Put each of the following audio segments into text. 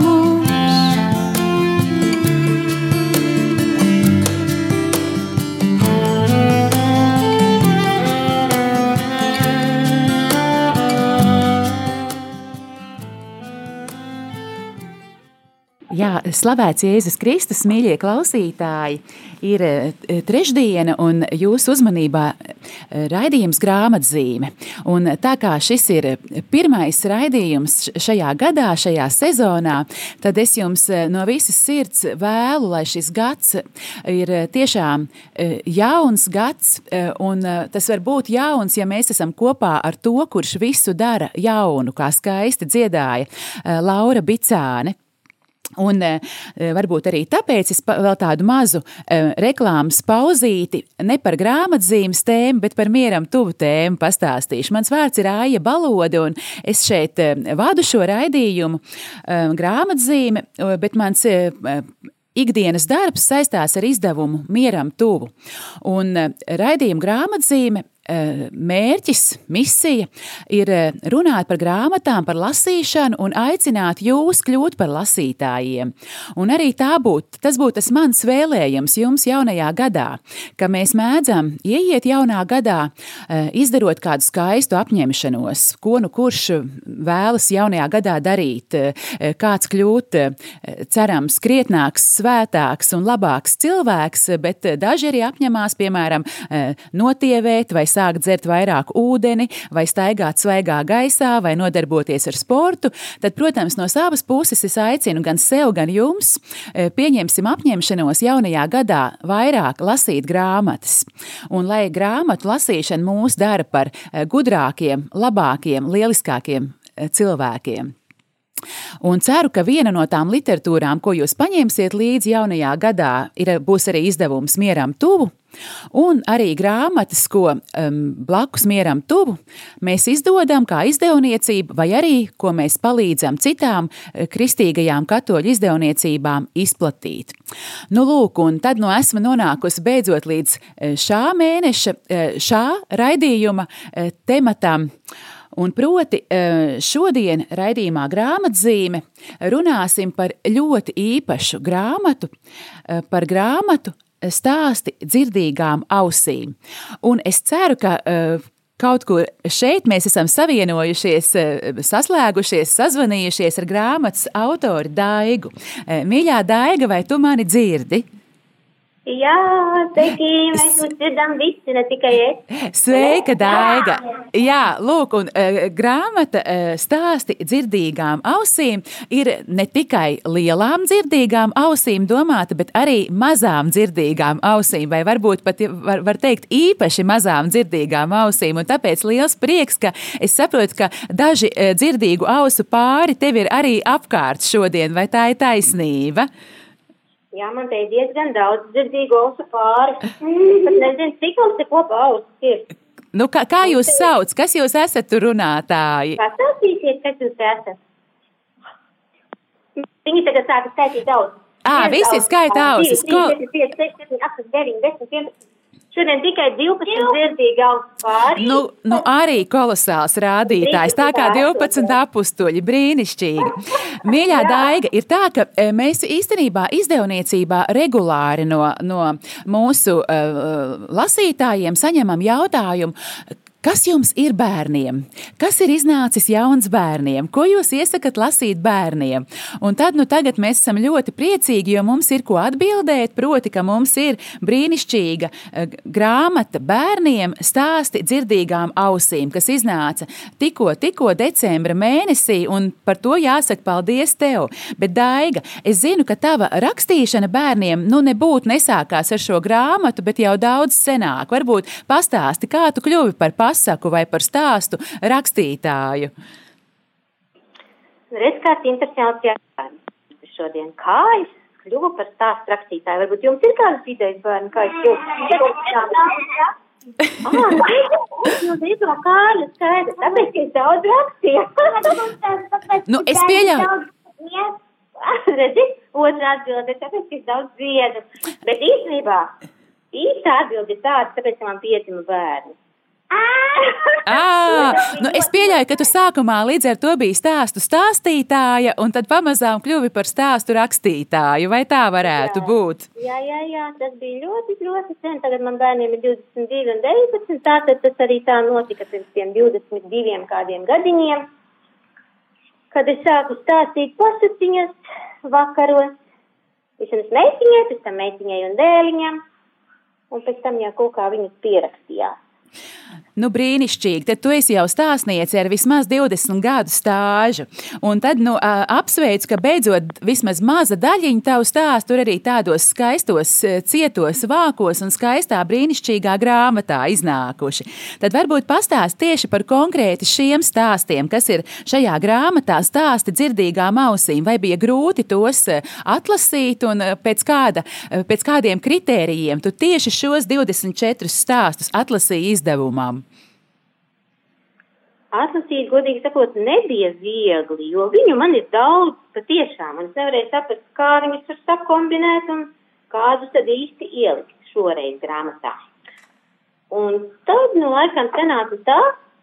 mums. Jā, slavēts Jēzus Kristus, mīļie klausītāji! Ir eh, trešdiena, un jūsu uzmanībā eh, raidījums grāmatzīme. Un tā kā šis ir pirmais raidījums šajā gadā, šajā sezonā, tad es jums eh, no visas sirds vēlu, lai šis gads ir tiešām jauns gads, un tas var būt jauns, ja mēs esam kopā ar to, kurš visu dara jaunu, kā skaisti dziedāja Laura Bicāne. Un e, varbūt arī tāpēc es vēl tādu mazu e, reklāmas pauzīti ne par grāmatzīmes tēmu, bet par mieram tuvu tēmu pastāstīšu. Mans vārds ir Aija Balode, un es šeit e, vadu šo raidījumu grāmatzīme, bet mans ikdienas darbs saistās ar izdevumu Mieram tuvu. Un raidījuma grāmatzīme mērķis, misija ir eh, runāt par grāmatām, par lasīšanu un aicināt jūs kļūt par lasītājiem. Un arī tā būtu, tas būtu tas mans vēlējums jums jaunajā gadā, ka mēs mēdzam ieiet jaunā gadā, eh, izdarot kādu skaistu apņemšanos, ko nu kurš vēlas jaunajā gadā darīt, kāds kļūt, cerams, krietnāks, svētāks un labāks cilvēks, bet daži arī apņemās, piemēram, notievēt vai sākt dzert vairāk ūdeni, vai staigāt svaigā gaisā, vai nodarboties ar sportu, tad, protams, no savas puses es aicinu gan sev, gan jums e, pieņemsim apņemšanos jaunajā gadā vairāk lasīt grāmatas. Un lai grāmatu lasīšana mūs dara par e, gudrākiem, labākiem, lieliskākiem e, cilvēkiem. Un ceru, ka viena no tām literatūrām, ko jūs paņemsiet līdzi jaunajā gadā, ir, būs arī izdevums Mieram tuvu, Un arī grāmatas, ko um, blakus mieram tuvu, mēs izdodam kā izdevniecība, vai arī ko mēs palīdzam citām eh, kristīgajām katoļu izdevniecībām izplatīt. Nu, lūk, un tad nu esmu nonākusi beidzot līdz eh, šā mēneša, eh, šā raidījuma tematam. Un proti, šodien raidījumā grāmatzīme runāsim par ļoti īpašu grāmatu, par grāmatu stāsti dzirdīgām ausīm. Un es ceru, ka uh, kaut kur šeit mēs esam savienojušies, saslēgušies, sazvanījušies ar grāmatas autoru Daigu. Mīļā Daiga, vai tu mani dzirdi? Jā, sveiki, mēs jūs dzirdam visi, ne tikai es. Sveika, Daiga! Jā, lūk, un uh, grāmata uh, stāsti dzirdīgām ausīm ir ne tikai lielām dzirdīgām ausīm domāta, bet arī mazām dzirdīgām ausīm, vai varbūt pat var, var teikt īpaši mazām dzirdīgām ausīm. Un tāpēc liels prieks, ka es saprotu, ka daži uh, dzirdīgu ausu pāri tev ir arī apkārt šodien, vai tā ir taisnība? Jā, man te ir diezgan daudz dzirdīgu ausu pāri. Es pat nezinu, cik mums te kopā ausis ir. Nu, kā, kā jūs sauc? Kas jūs esat runātāji? Pastāstīsiet, kas jūs esat. Viņi tagad sāka skaitīt daudz. Ā, visi skaita ausis. Ko- 5, 6, 7, 8, 9, 10, 11. Šodien tikai 12 dzirdīgi ausis pāri. Nu, nu arī kolosāls rādītājs, tā kā 12 apstuļi, brīnišķīgi. Mīļā Daiga, ir tā, ka e, mēs īstenībā izdevniecībā regulāri no, no mūsu uh, lasītājiem saņemam jautājumu. Kas jums ir bērniem? Kas ir iznācis jauns bērniem? Ko jūs iesakat lasīt bērniem? Un tad, nu, tagad mēs esam ļoti priecīgi, jo mums ir ko atbildēt. Proti, ka mums ir brīnišķīga eh, grāmata bērniem stāsti dzirdīgām ausīm, kas iznāca tikko, tikko decembra mēnesī, un par to jāsaka paldies tev. Bet, Daiga, es zinu, ka tava rakstīšana bērniem, nu, nebūtu nesākās ar šo grāmatu, bet jau daudz senāk. Varbūt pastāsti, kā tu kļuvi par pasaku vai par stāstu rakstītāju. Redz, kāds interesants jautājums šodien. Kā es kļuvu par stāstu rakstītāju? Varbūt jums ir kādas idejas, bērni, kā es kļuvu par Ah, nu, ka es daudz rakstīju. Nu, es pieļauju. Redzi, otrā atbilde, tāpēc, es daudz dziedu. Bet īstenībā, īsta atbilde ir tāda, tāpēc, ka man piedzima bērni. À, nu es pieļauju, ka tu sākumā līdz ar to biji stāstu stāstītāja, un tad pamazām kļuvi par stāstu rakstītāju. Vai tā varētu Jā. būt? Jā, jā, jā, tas bija ļoti, ļoti sen. Tagad man bērniem ir 22 un 19. Tātad tas arī tā notika pirms tiem 22 kādiem gadiņiem, kad es sāku stāstīt pasatiņas vakaros. Vismaz meitiņai, pēc tam meitiņai un dēliņam, un pēc tam jau kaut kā viņas pierakstījās. Nu, brīnišķīgi. Tad tu esi jau stāstniece ar vismaz 20 gadu stāžu. Un tad nu, apsveicu, ka beidzot vismaz maza daļiņa tavu stāstu ir arī tādos skaistos, eh, cietos vākos un skaistā brīnišķīgā grāmatā iznākuši. Tad varbūt pastāst tieši par konkrēti šiem stāstiem, kas ir šajā grāmatā stāsti dzirdīgām ausīm. Vai bija grūti tos eh, atlasīt un eh, pēc, kāda, pēc kādiem kritērijiem tu tieši šos 24 stāstus atlasīji izdevumam? Atlasīt, godīgi sakot, nebija viegli, jo viņu man ir daudz patiešām, un es nevarēju saprast, kā viņus tur sakombinēt un kādus tad īsti ielikt šoreiz grāmatā. Un tad, nu, laikam sanāca tā,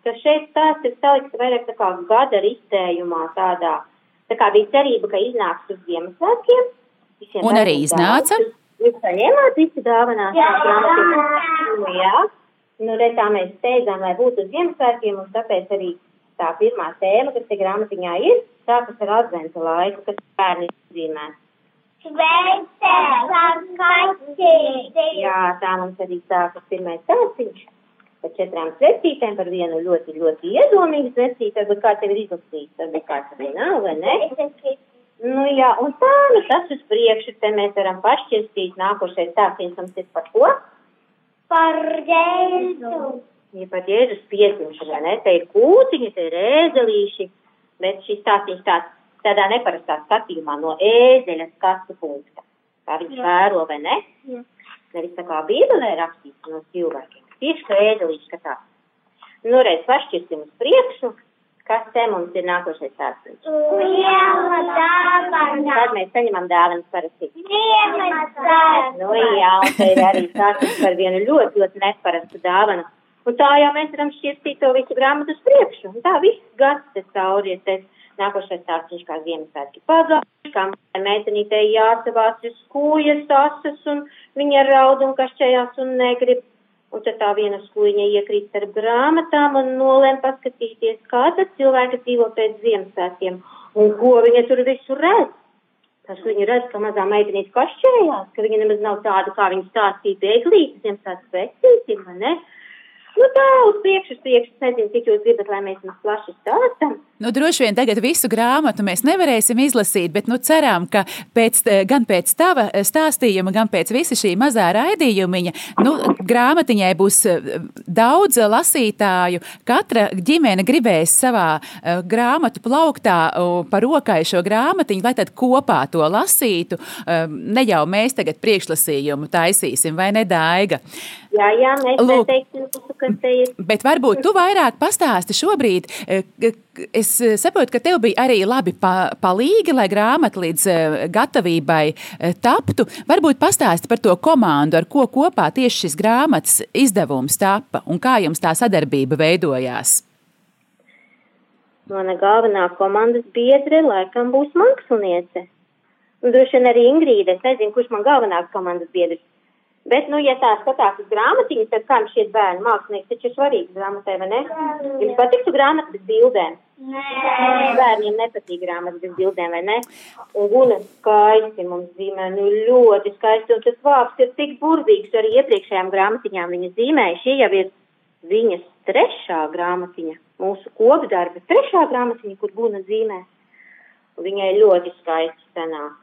ka šeit stāsts ir salikts vairāk tā kā gada ritējumā tādā, tā kā bija cerība, ka iznāks uz Ziemassvētkiem. Visiem Un arī iznāca? Jūs saņēmāt visi dāvanās? Jā, jā. jā. Nu, re, tā mēs steidzām, lai būtu uz Ziemassvētkiem, un tāpēc arī tā pirmā tēma, kas te grāmatiņā ir, sākas ar adventa laiku, kas bērni zīmē. Jā, tā mums arī sākas pirmais stāstiņš par četrām svecītēm, par vienu ļoti, ļoti iedomīgu svecīti, varbūt kāds jau ir izlasījis, varbūt kāds arī nav, vai ne? Nu jā, un tā, nu tas uz priekšu, te mēs varam pašķirstīt, nākošais stāstiņš mums ir par ko? Par Jēzu. Ja pat Jēzus piedzimšana, ne? Te ir kūciņi, te ir ēzelīši, bet šis stāstījums tāds, tādā neparastā skatījumā no ēzeļa skatu punkta. Kā viņš vēro, vai ne? Jā. Nevis tā kā bībelē rakstīts no cilvēkiem. Tieši kā ēzelīši skatās. Nu, reiz pašķirsim uz priekšu, kas te mums ir nākošais stāstījums. Liela dāvana. Tad mēs saņemam dāvanas parasti. Ziemassvētku. Nu, jā, un te ir arī stāstījums par vienu ļoti, ļoti neparastu dāvanu. Un tā jau mēs varam šķirstīt to visu grāmatu uz priekšu. Un tā viss gads te cauri ir. Te nākošais stāstījums kā Ziemassvētki pagājuši, kā meitenītei jāsavāc uz kūjas asas un viņa raud un kašķējās un negrib. Un tad tā viena skuiņa iekrīt starp grāmatām un nolēma paskatīties, kā tad cilvēki dzīvo pēc Ziemassvētkiem un ko viņa tur visu redz. Tas, ka viņa redz, ka mazā meitenīte kašķējās, ka viņa nemaz nav tāda, kā viņa stāstīja bēglītes, Ziemassvētku vecītim, vai ne? Nu tā, uz priekšu, uz priekšu, es nezinu, cik jūs gribat, lai mēs mums plaši stāstam. Nu, droši vien tagad visu grāmatu mēs nevarēsim izlasīt, bet nu, ceram, ka pēc, gan pēc tava stāstījuma, gan pēc visa šī mazā raidījumiņa, nu, grāmatiņai būs eh, daudz lasītāju. Katra ģimene gribēs savā grāmatu plauktā par rokai šo grāmatiņu, lai tad kopā to lasītu. Ne jau mēs tagad priekšlasījumu taisīsim, vai ne, Daiga? Jā, jā, mēs Lūk. neteiksim, kas te ir. Bet varbūt tu vairāk pastāsti šobrīd. eh, Es eh, saprotu, ka tev bija arī labi pa, palīgi, lai grāmata līdz eh, gatavībai taptu. Varbūt pastāsti par to komandu, ar ko kopā tieši šis grāmatas izdevums tapa un kā jums tā sadarbība veidojās. Mana galvenā komandas biedre laikam būs māksliniece. Un droši vien arī Ingrīda. Es nezinu, kurš man galvenās komandas biedrs. Bet, nu, ja tā skatās uz grāmatiņu, tad kā jums šķiet bērnu mākslinieks taču ir svarīgs grāmatai, vai ne? Jums patiktu grāmata bez bildēm? Bērniem nepatīk grāmata bez bildēm, vai ne? Un guna skaisti mums zīmē, nu ļoti skaisti. Un tas vārds ir tik burvīgs, arī iepriekšējām grāmatiņām viņa zīmēja. Šī jau ir viņas trešā grāmatiņa, mūsu kopdarba trešā grāmatiņa, kur guna zīmē. Viņai ļoti skaisti sanāk.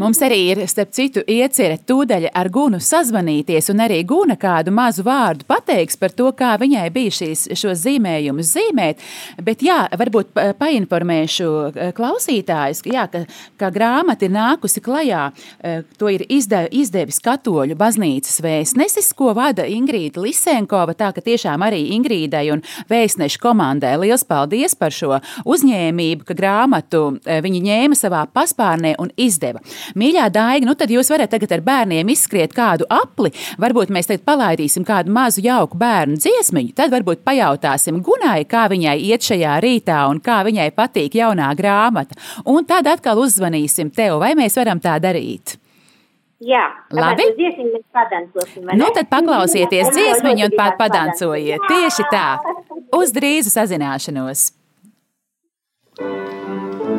Mums arī ir, starp citu, iecerē tūdaļ ar Gunu sazvanīties, un arī Guna kādu mazu vārdu pateiks par to, kā viņai bija šīs, šos zīmējumus zīmēt. Bet, jā, varbūt pa- painformēšu eh, klausītājus, jā, ka, ka grāmata ir nākusi klajā. eh, To ir izde, izdevis Katoļu baznīcas vēstnesis, ko vada Ingrīda Lisenkova. Tā ka tiešām arī Ingrīdai un vēstnešu komandai liels paldies par šo uzņēmību, ka grāmatu eh, viņi ņēma savā paspārnē un izdeva. Mīļā Daiga, nu tad jūs varat tagad ar bērniem izskriet kādu apli, varbūt mēs tagad palaidīsim kādu mazu jauku bērnu dziesmiņu, tad varbūt pajautāsim Gunai, kā viņai iet šajā rītā un kā viņai patīk jaunā grāmata. Un tad atkal uzzvanīsim tev, vai mēs varam tā darīt. Jā, Labi. Nu tad paklausieties dziesmiņu un pat padancojiet. Tieši tā. Uz drīzu sazināšanos! Kas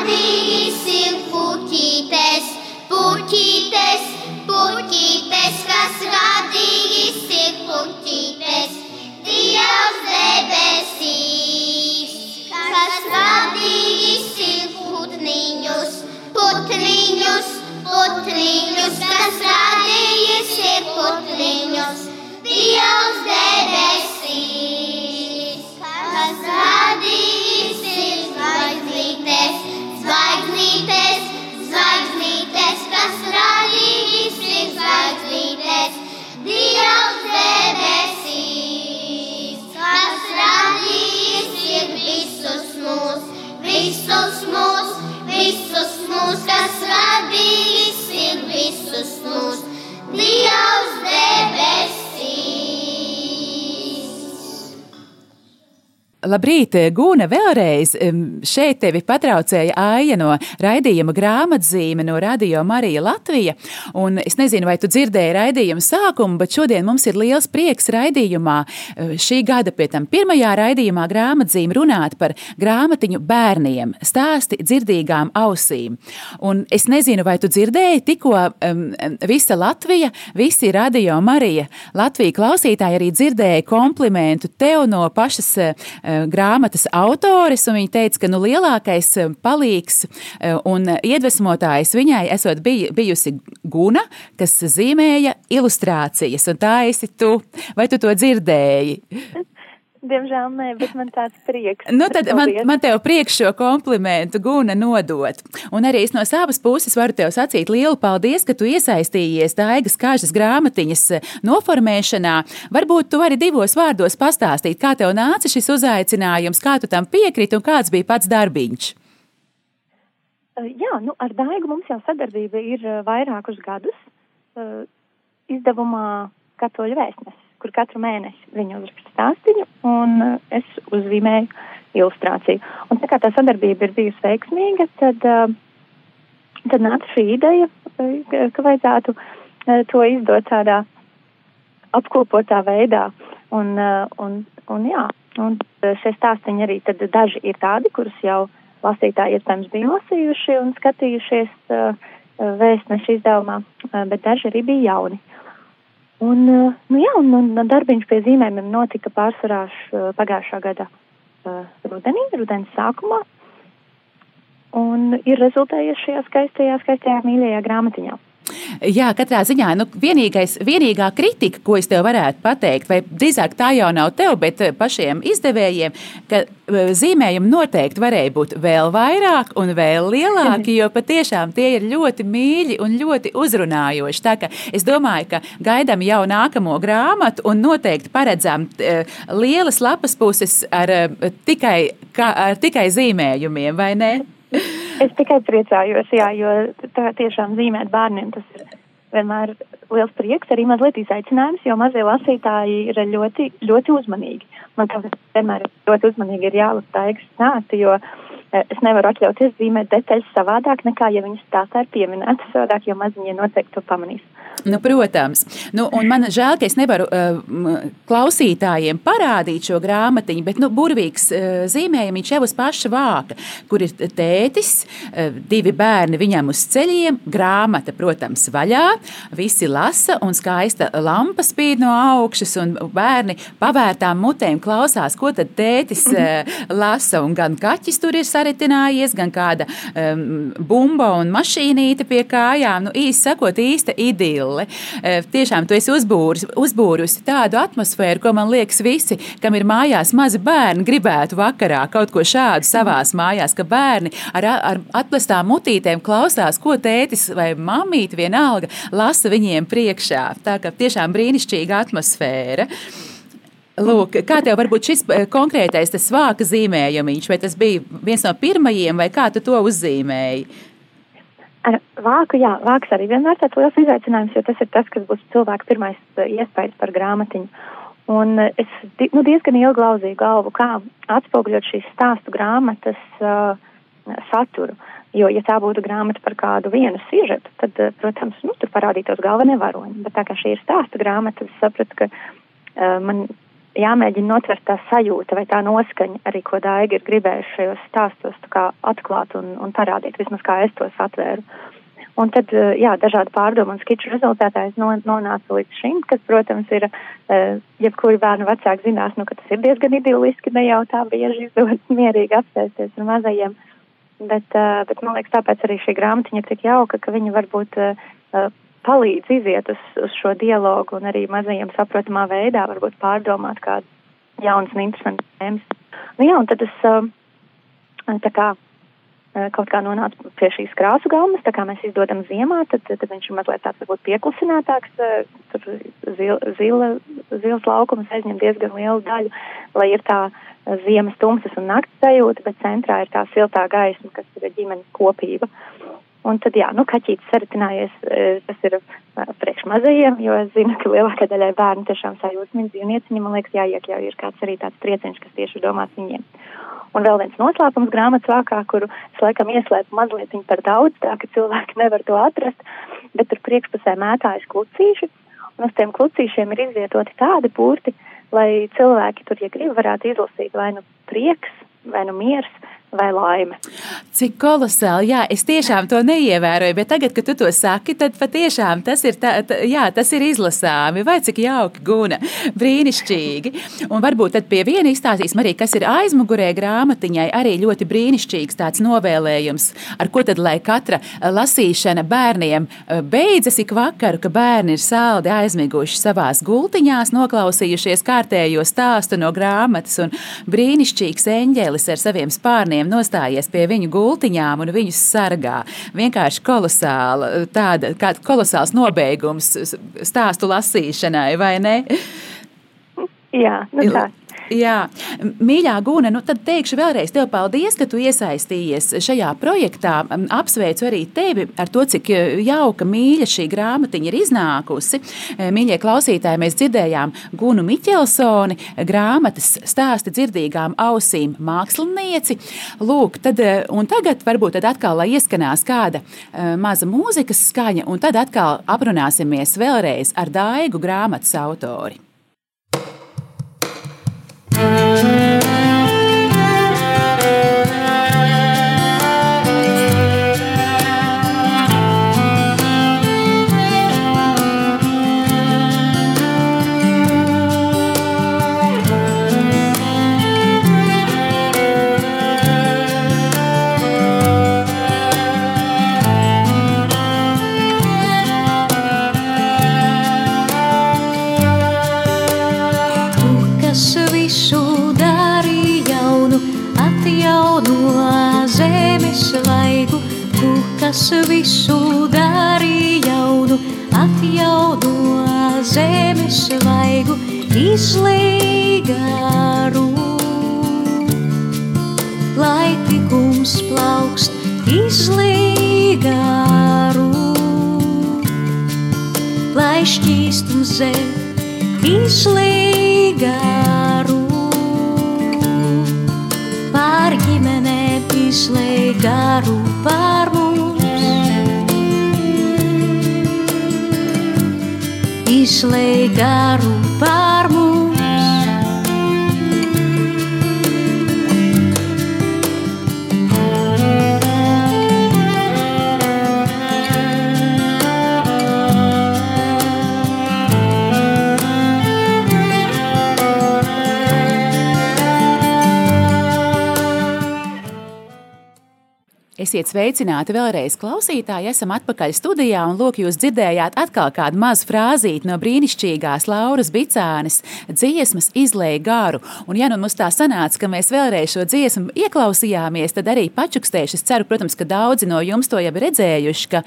radījis ir puķītes, puķītes, puķītes, kas radījis ir puķītes, Dievs debesīs, kas radījis ir putniņus, putniņus, putniņus, kas radījis ir putniņus, Dievs debesīs, Labrīt, Gūna, vēlreiz šeit tevi patraucēja Aija no raidījuma grāmatzīme no Radio Marija Latvija. Un es nezinu, vai tu dzirdēji raidījuma sākumu, bet šodien mums ir liels prieks raidījumā eh, šī gada pie tam pirmajā raidījumā grāmatzīme runāt par grāmatiņu bērniem, stāsti dzirdīgām ausīm. Un es nezinu, vai tu dzirdēji, tikko um, visa Latvija, visi Radio Marija Latvija klausītāji arī dzirdēja komplimentu tev no pašas uh, grāmatas autores, un viņa teica, ka nu, lielākais eh, palīgs eh, un iedvesmotājs viņai esot bij, bijusi Guna, kas zīmēja ilustrācijas, un tā esi tu. Vai tu to dzirdēji? Diemžēl nē, bet man tāds prieks. Nu, tad man, man tev priekš šo komplimentu guna nodot. Un arī es no savas puses varu tev sacīt lielu paldies, ka tu iesaistījies Daigas kāžas grāmatiņas eh, noformēšanā. Varbūt tu vari divos vārdos pastāstīt, kā tev nāca šis uzaicinājums, kā tu tam piekriti un kāds bija pats darbiņš. Uh, Jā, nu, ar Daigu mums jau sadarbība ir uh, vairākus gadus izdevumā Katoļu vēstnes, kur katru mēnesi viņa uzraksta stāstīju un uh, es uzzīmēju ilustrāciju. Un tā kā tā sadarbība ir bijusi veiksmīga, tad, uh, tad nāca šī ideja, uh, ka vajadzētu to izdot tādā apkopotā veidā. Un, un, un, jā, un šie stāstīņi arī tad daži ir tādi, kurus jau lasītāji iespējams bija lasījuši un skatījušies vēstnešu izdevumā, bet daži arī bija jauni. Un, uh, nu jā, un, un, darbiņš pie zīmējumiem notika pārsvarā š- pagājušā gada uh, rudenī, rudens sākumā, un ir rezultējies šajā skaistajā, skaistajā mīļajā grāmatiņā. Jā, katrā ziņā nu, vienīgais, vienīgā kritika, ko es tev varētu pateikt, vai drīzāk tā jau nav tev, bet pašiem izdevējiem, ka zīmējumi noteikti varēja būt vēl vairāk un vēl lielāki, jo patiešām tie ir ļoti mīļi un ļoti uzrunājoši. Tā kā es domāju, ka gaidām jau nākamo grāmatu un noteikti paredzam lielas lapas puses ar tikai, ar tikai zīmējumiem, vai ne? Es tikai priecājos, jā, jo tā tiešām zīmēt bērniem tas ir vienmēr liels prieks, arī mazliet izaicinājums, jo mazie lasītāji ir ļoti, ļoti uzmanīgi. Man kā vienmēr ļoti uzmanīgi ir jālasa taigas stāsti, jo es nevaru atļauties zīmēt detaļas savādāk, nekā ja viņas stāstā ir pieminētas savādāk, jo maziņie noteikti to pamanīs. Nu, protams, nu, man žēl, ka es nevaru uh, klausītājiem parādīt šo grāmatiņu, bet nu, burvīgs uh, zīmējums jau uz paša vāka, kur ir tētis, uh, divi bērni viņam uz ceļiem, grāmata, protams, vaļā, visi lasa un skaista lampa spīd no augšas, un bērni pavērtām mutēm klausās, ko tad tētis uh, lasa, un gan kaķis tur ir saritinājies, gan kāda um, bumba un mašīnīte pie kājām, nu, īsi sakot, īsta idila spēle. Eh, tiešām tu esi uzbūris, uzbūrusi tādu atmosfēru, ko man liekas, visi, kam ir mājās mazi bērni, gribētu vakarā kaut ko šādu savās mājās, ka bērni ar, ar atplestām mutītēm klausās, ko tētis vai mamīte vienalga lasa viņiem priekšā. Tā kā tiešām brīnišķīga atmosfēra. Lūk, kā tev varbūt šis eh, konkrētais svāka zīmējums, vai tas bija viens no pirmajiem, vai kā tu to uzzīmēji? Ar vāku, jā, vāks arī vienmēr tāds liels izaicinājums, jo tas ir tas, kas būs cilvēka pirmais uh, iespējas par grāmatiņu. Un uh, es nu, diezgan ilgi lauzīju galvu, kā atspoguļot šīs stāstu grāmatas uh, saturu. Jo, ja tā būtu grāmata par kādu vienu sižetu, tad, protams, nu, tur parādītos galvenie varoņi. Bet tā kā šī ir stāsta grāmata, es sapratu, ka uh, man jāmēģina notvert tā sajūta vai tā noskaņa, arī ko Daiga ir gribējuši šajos stāstos atklāt un, un parādīt, vismaz kā es tos atvēru. Un tad, eh, jā, dažādu pārdomu un skiču rezultātā es nonācu līdz šim, kas, protams, ir, eh, jebkuri bērnu vecāki zinās, nu, ka tas ir diezgan idiliski, ne jau tā bieži izdodas mierīgi apsēsties ar mazajiem. Bet, eh, bet man liekas, tāpēc arī šī grāmatiņa ir tik jauka, ka viņa varbūt palīdz iziet uz, uz šo dialogu un arī mazajiem saprotamā veidā varbūt pārdomāt kādu jaunas un interesantas tēmas. Nu jā, un tad es um, tā kā uh, kaut kā nonācu pie šīs krāsu gaumas, tā kā mēs izdodam ziemā, tad, tad viņš ir mazliet tāds varbūt pieklusinātāks, uh, tur zil, zila, zils laukums aizņem diezgan lielu daļu, lai ir tā ziemas tumsas un nakts sajūta, bet centrā ir tā siltā gaisma, kas ir ģimenes kopība. Un tad, jā, nu, kaķītis saritinājies, e, tas ir priekš mazajiem, jo es zinu, ka lielākā daļai bērnu tiešām sajūsmīgi dzīvnieciņi, man liekas, jāiekļauj ir kāds arī tāds prieciņš, kas tieši domāts viņiem. Un vēl viens noslēpums grāmatas vākā, kuru es laikam ieslēpu mazliet par daudz, tā ka cilvēki nevar to atrast, bet tur priekšpusē mētājas klucīši, un uz tiem klucīšiem ir izvietoti tādi burti, lai cilvēki tur, ja grib, varētu izlasīt vai nu prieks, vai nu miers, vai laime. Cik kolosāli, jā, es tiešām to neievēroju, bet tagad, kad tu to saki, tad patiešām tas ir, tā, tā, jā, tas ir izlasāmi, vai cik jauki guna, brīnišķīgi. Un varbūt tad pie viena izstāstīsim arī, kas ir aizmugurē grāmatiņai, arī ļoti brīnišķīgs tāds novēlējums, ar ko tad, lai katra lasīšana bērniem e, beidzas ik vakaru, ka bērni ir saldi aizmiguši savās gultiņās, noklausījušies kārtējo stāstu no grāmatas un brīnišķīgs eņģēlis ar saviem spārniem bērniem nostājies pie viņu gultiņām un viņus sargā. Vienkārši kolosāla, tāda, kolosāls nobeigums stāstu lasīšanai, vai ne? Jā, nu tā. Jā, mīļā Guna, nu tad teikšu vēlreiz tev paldies, ka tu iesaistījies šajā projektā. Apsveicu arī tevi ar to, cik e, jauka, mīļa šī grāmatiņa ir iznākusi. E, mīļie klausītāji, mēs dzirdējām Gunu Miķelsoni, grāmatas stāsti dzirdīgām ausīm mākslinieci. Lūk, tad, e, un tagad varbūt tad atkal, lai ieskanās kāda maza mūzikas skaņa, un tad atkal aprunāsimies vēlreiz ar Daigu grāmatas autori. Kas izlīgaru pār mums. Izlīgaru pār mums. Esiet sveicināti vēlreiz, klausītāji. Esam atpakaļ studijā, un lūk, jūs dzirdējāt atkal kādu mazu frāzīti no brīnišķīgās Lauras Bicānes dziesmas izlēja garu. Un, ja nu mums tā sanāca, ka mēs vēlreiz šo dziesmu ieklausījāmies, tad arī pačukstējuši. Es ceru, protams, ka daudzi no jums to jau redzējuši, ka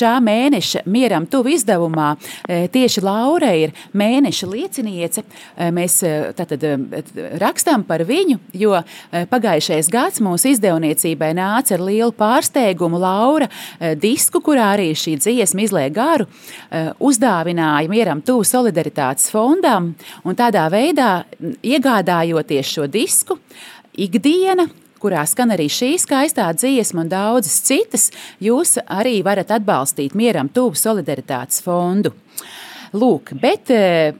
šā mēneša mieram tuvu izdevumā e, tieši Laura ir mēneša lieciniece. E, mēs tātad rakstām par viņu, jo pagājušais gads mūsu izdevniecībai nāca ar lielu lielu pārsteigumu Laura eh, disku, kurā arī šī dziesma izlēja garu, eh, uzdāvināja mieram tuvu solidaritātes fondam, un tādā veidā iegādājoties šo disku, ikdiena kurā skan arī šī skaistā dziesma un daudzas citas, jūs arī varat atbalstīt mieram tuvu solidaritātes fondu. Lūk, bet eh,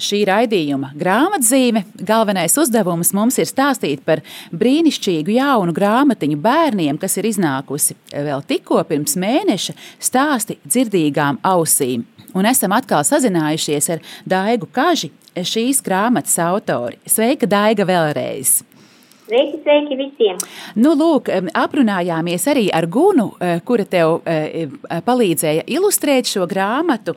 šī raidījuma grāmatzīme. Galvenais uzdevums mums ir stāstīt par brīnišķīgu jaunu grāmatiņu bērniem, kas ir iznākusi vēl tikko pirms mēneša, stāsti dzirdīgām ausīm. Un esam atkal sazinājušies ar Daigu Kaži, šīs grāmatas autori. Sveika, Daiga, vēlreiz! Sveiki, sveiki visiem! Nu, lūk, aprunājāmies arī ar Gunu, eh, kura tev eh, palīdzēja ilustrēt šo grāmatu.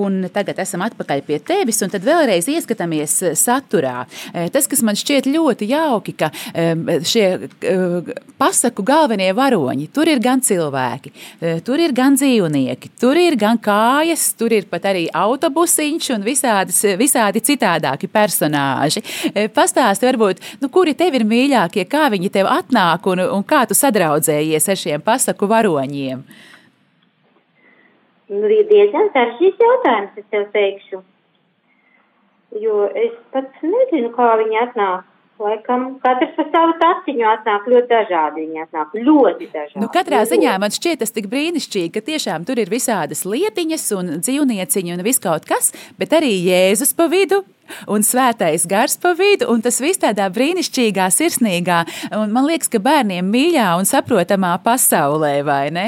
Un tagad esam atpakaļ pie tevis, un tad vēlreiz ieskatāmies saturā. Tas, kas man šķiet ļoti jauki, ka šie pasaku galvenie varoņi, tur ir gan cilvēki, tur ir gan dzīvnieki, tur ir gan kājas, tur ir pat arī autobusiņš un visādas, visādi citādāki personāži. Pastāsti varbūt, nu, kuri tevi ir mīļākie, kā viņi tev atnāk un, un kā tu sadraudzējies ar šiem pasaku varoņiem? Nu, ir diezgan sarežģīts jautājums, es tev teikšu. Jo es pats nezinu, kā viņi atnāk. Laikam katrs pa savu taciņu atnāk ļoti dažādi. Viņi atnāk ļoti dažādi. Nu, katrā ziņā man šķiet tas tik brīnišķīgi, ka tiešām tur ir visādas lietiņas un dzīvnieciņi un viss kaut kas, bet arī Jēzus pa vidu un svētais gars pa vidu, un tas viss tādā brīnišķīgā, sirsnīgā, un man liekas, ka bērniem mīļā un saprotamā pasaulē, vai ne?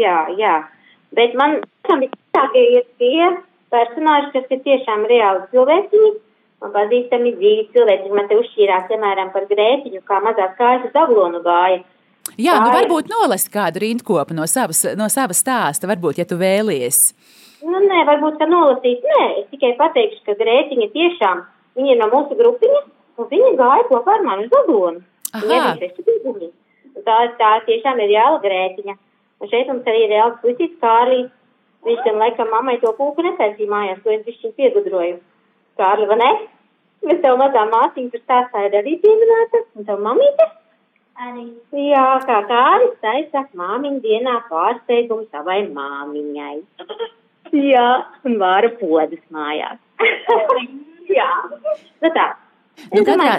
Jā, jā, bet man visākie ir tie personāži, kas ir tiešām reāli cilvēciņi, man pazīstami dzīvi cilvēki, man te uzšķīrās, piemēram, par grētiņu, kā mazās kājas uz aglonu gāja. Jā, nu varbūt nolast kādu rindkopu no savas, no savas stāsta, varbūt, ja tu vēlies. Nu, nē, varbūt, ka nolasīt, nē, es tikai pateikšu, ka grētiņa tiešām, viņa ir no mūsu grupiņas, un viņa gāja kopā ar mani uz Dagonu. Tā, tā tiešām ir reāla grētiņa. Un šeit mums arī ir reāls puisīs Kārlīs. Viņš gan laikam mammai to kūku netaisīja mājās, to es bišķiņ piegudroju. Kārli, vai ne? Bet tev mazā māsīņa tur stāstā ir arī pieminēta, un tev mamīte? Arī. Jā, kā Kārlis taisa māmiņu dienā pārsteigumu savai māmiņai. Jā, un vāra podas mājās. Jā, nu tā. Nu, katrā-.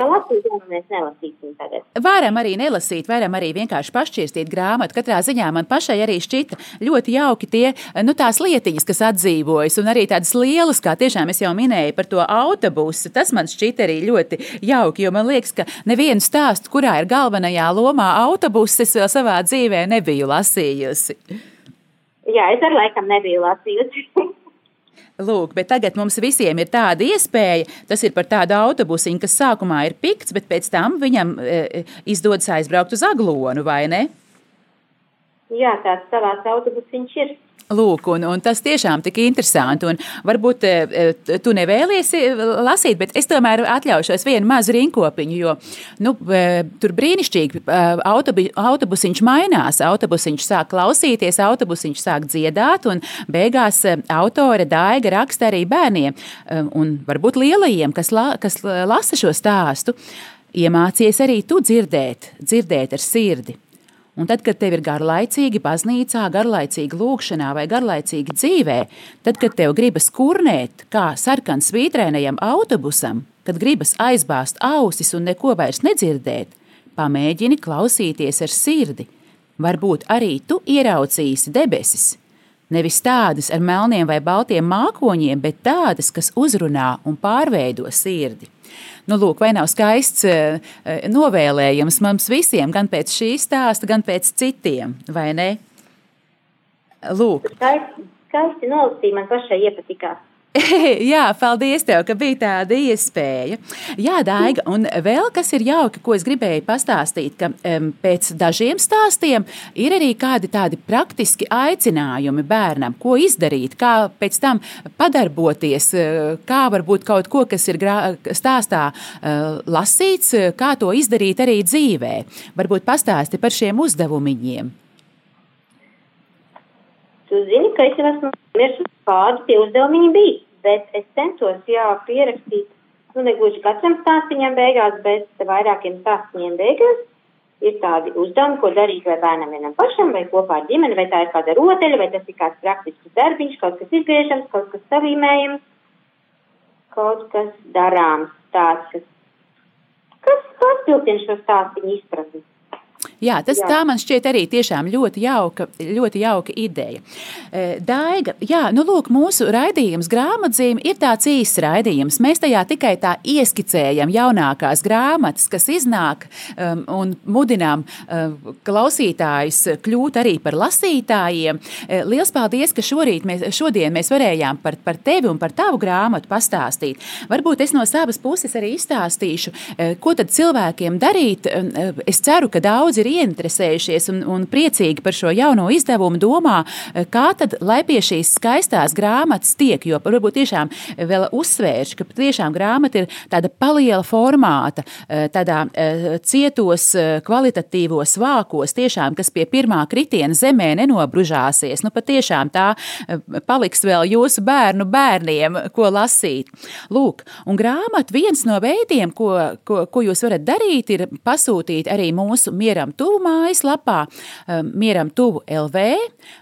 Varam arī nelasīt, varam arī vienkārši pašķirstīt grāmatu. Katrā ziņā man pašai arī šķita ļoti jauki tie nu, tās lietiņas, kas atdzīvojas, un arī tādas lielas, kā tiešām es jau minēju par to autobusu. Tas man šķita arī ļoti jauki, jo man liekas, ka nevienu stāstu, kurā ir galvenajā lomā autobuss, es vēl savā dzīvē nebiju lasījusi. Jā, es ar laikam nebiju lasījusi. Lūk, bet tagad mums visiem ir tāda iespēja. Tas ir par tādu autobusiņu, kas sākumā ir pikts, bet pēc tam viņam e, izdodas aizbraukt uz aglonu, vai ne? jā, tāds savāds autobusiņš ir. Lūk, un, un tas tiešām tik interesanti. Un varbūt e, tu nevēlies lasīt, bet es tomēr atļaušos vienu mazu rinkopiņu, jo nu, tur brīnišķīgi autobi, autobusiņš mainās. Autobusiņš sāk klausīties, autobusiņš sāk dziedāt, un beigās autore Daiga raksta arī bērniem un varbūt lielajiem, kas, la, kas lasa šo stāstu. Iemācies arī tu dzirdēt, dzirdēt ar sirdi. Un tad, kad tev ir garlaicīgi baznīcā, garlaicīgi lūkšanā vai garlaicīgi dzīvē, tad, kad tev gribas kurnēt kā sarkans svītrēnajam autobusam, kad gribas aizbāzt ausis un neko vairs nedzirdēt, pamēģini klausīties ar sirdi. Varbūt arī tu ieraucīsi debesis. Nevis tādas ar melniem vai baltiem mākoņiem, bet tādas, kas uzrunā un pārveido sirdi. Nu, lūk, vai nav skaists eh, eh, novēlējums mums visiem, gan pēc šī stāsta, gan pēc citiem, vai ne? Lūk. Skaisti, skaisti nolasīja, man pašai iepatikās. Jā, paldies tev, ka bija tāda iespēja. Jā, Daiga, un vēl kas ir jauki, ko es gribēju pastāstīt, ka um, pēc dažiem stāstiem ir arī kādi tādi praktiski aicinājumi bērnam, ko izdarīt, kā pēc tam padarboties, eh, kā varbūt kaut ko, kas ir stāstā uh, lasīts, kā to izdarīt arī dzīvē. Varbūt pastāsti par šiem uzdevumiņiem. Tu zini, ka es jau esmu mirsis, kādi tie uzdevumi bija, bet es centos, jā, pierakstīt, nu, negluži katram stāstiņam beigās, bet vairākiem stāstiņiem beigās ir tādi uzdevumi, ko darīt vai bērnam vienam pašam, vai kopā ar ģimeni, vai tā ir kāda rotaļa, vai tas ir kāds praktisks darbiņš, kaut kas izgriežams, kaut kas savīmējams, kaut kas darāms, tāds, kas, kas papildina šo stāstiņu izpratni. Jā, tas jā. tā man šķiet arī tiešām ļoti jauka, ļoti jauka ideja. E, Daiga, jā, nu lūk, mūsu raidījums grāmatzīme ir tāds īsts raidījums. Mēs tajā tikai tā ieskicējam jaunākās grāmatas, kas iznāk um, un mudinām um, klausītājus kļūt arī par lasītājiem. E, liels paldies, ka šorīt mēs, šodien mēs varējām par, par tevi un par tavu grāmatu pastāstīt. Varbūt es no savas puses arī izstāstīšu, e, ko tad cilvēkiem darīt. Es ceru, ka daudzi ir ieinteresējušies un, un priecīgi par šo jauno izdevumu, domā, eh, kā tad, lai pie šīs skaistās grāmatas tiek, jo varbūt tiešām vēl uzsvērš, ka tiešām grāmata ir tāda paliela formāta, eh, tādā cietos kvalitatīvos vākos, tiešām, kas pie pirmā kritiena zemē nenobružāsies. Nu, patiešām tā paliks vēl jūsu bērnu bērniem, ko lasīt. Lūk, un grāmata viens no veidiem, ko, ko, ko jūs varat darīt, ir pasūtīt arī mūsu mieram tuvu mājaslapā, um, mieram tuvu LV.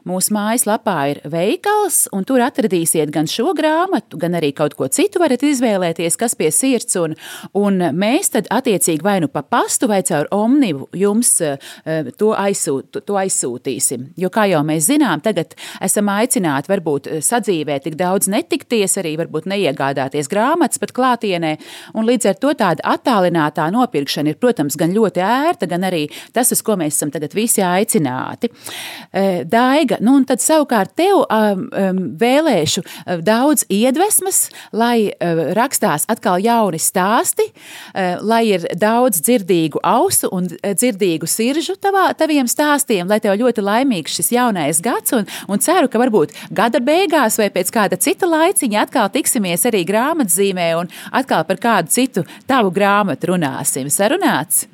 Mūsu mājaslapā ir veikals, un tur atradīsiet gan šo grāmatu, gan arī kaut ko citu varat izvēlēties, kas pie sirds, un, un mēs tad attiecīgi vai nu pa pastu vai caur omnivu jums uh, to, aizsūt, to aizsūtīsim. Jo, kā jau mēs zinām, tagad esam aicināti varbūt sadzīvē tik daudz netikties, arī varbūt neiegādāties grāmatas pat klātienē, un līdz ar to tāda attālinātā nopirkšana ir, protams, gan ļoti ērta, gan arī tas, tas, uz ko mēs esam tagad visi aicināti. E, Daiga, nu un tad savukārt tev vēlēšu daudz iedvesmas, lai uh, rakstās atkal jauni stāsti, uh, lai ir daudz dzirdīgu ausu un dzirdīgu siržu tavā, taviem stāstiem, lai tev ļoti laimīgs šis jaunais gads un, un ceru, ka varbūt gada beigās vai pēc kāda cita laiciņa atkal tiksimies arī grāmatzīmē un atkal par kādu citu tavu grāmatu runāsim. Sarunāts!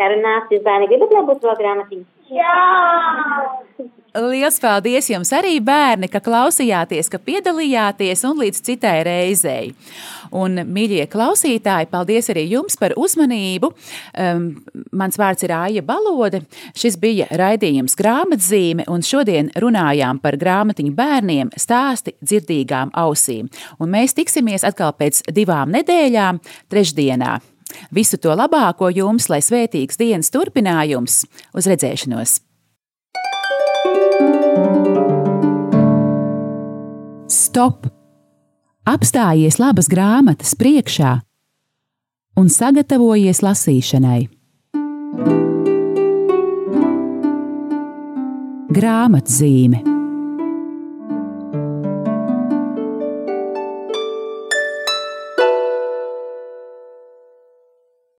Sarunās. Jūs bērni gribat, lai būtu vēl grāmatiņa? Jā! Lielas paldies jums arī, bērni, ka klausījāties, ka piedalījāties un līdz citai reizei. Un, mīļie klausītāji, paldies arī jums par uzmanību. Um, mans vārds ir Aija Balode. Šis bija raidījums grāmatzīme, un šodien runājām par grāmatiņu bērniem stāsti dzirdīgām ausīm. Un mēs tiksimies atkal pēc divām nedēļām, trešdienā. Visu to labāko jums, lai svētīgs dienas turpinājums, uz redzēšanos! Stop! Apstājies labas grāmatas priekšā un sagatavojies lasīšanai. Grāmatzīme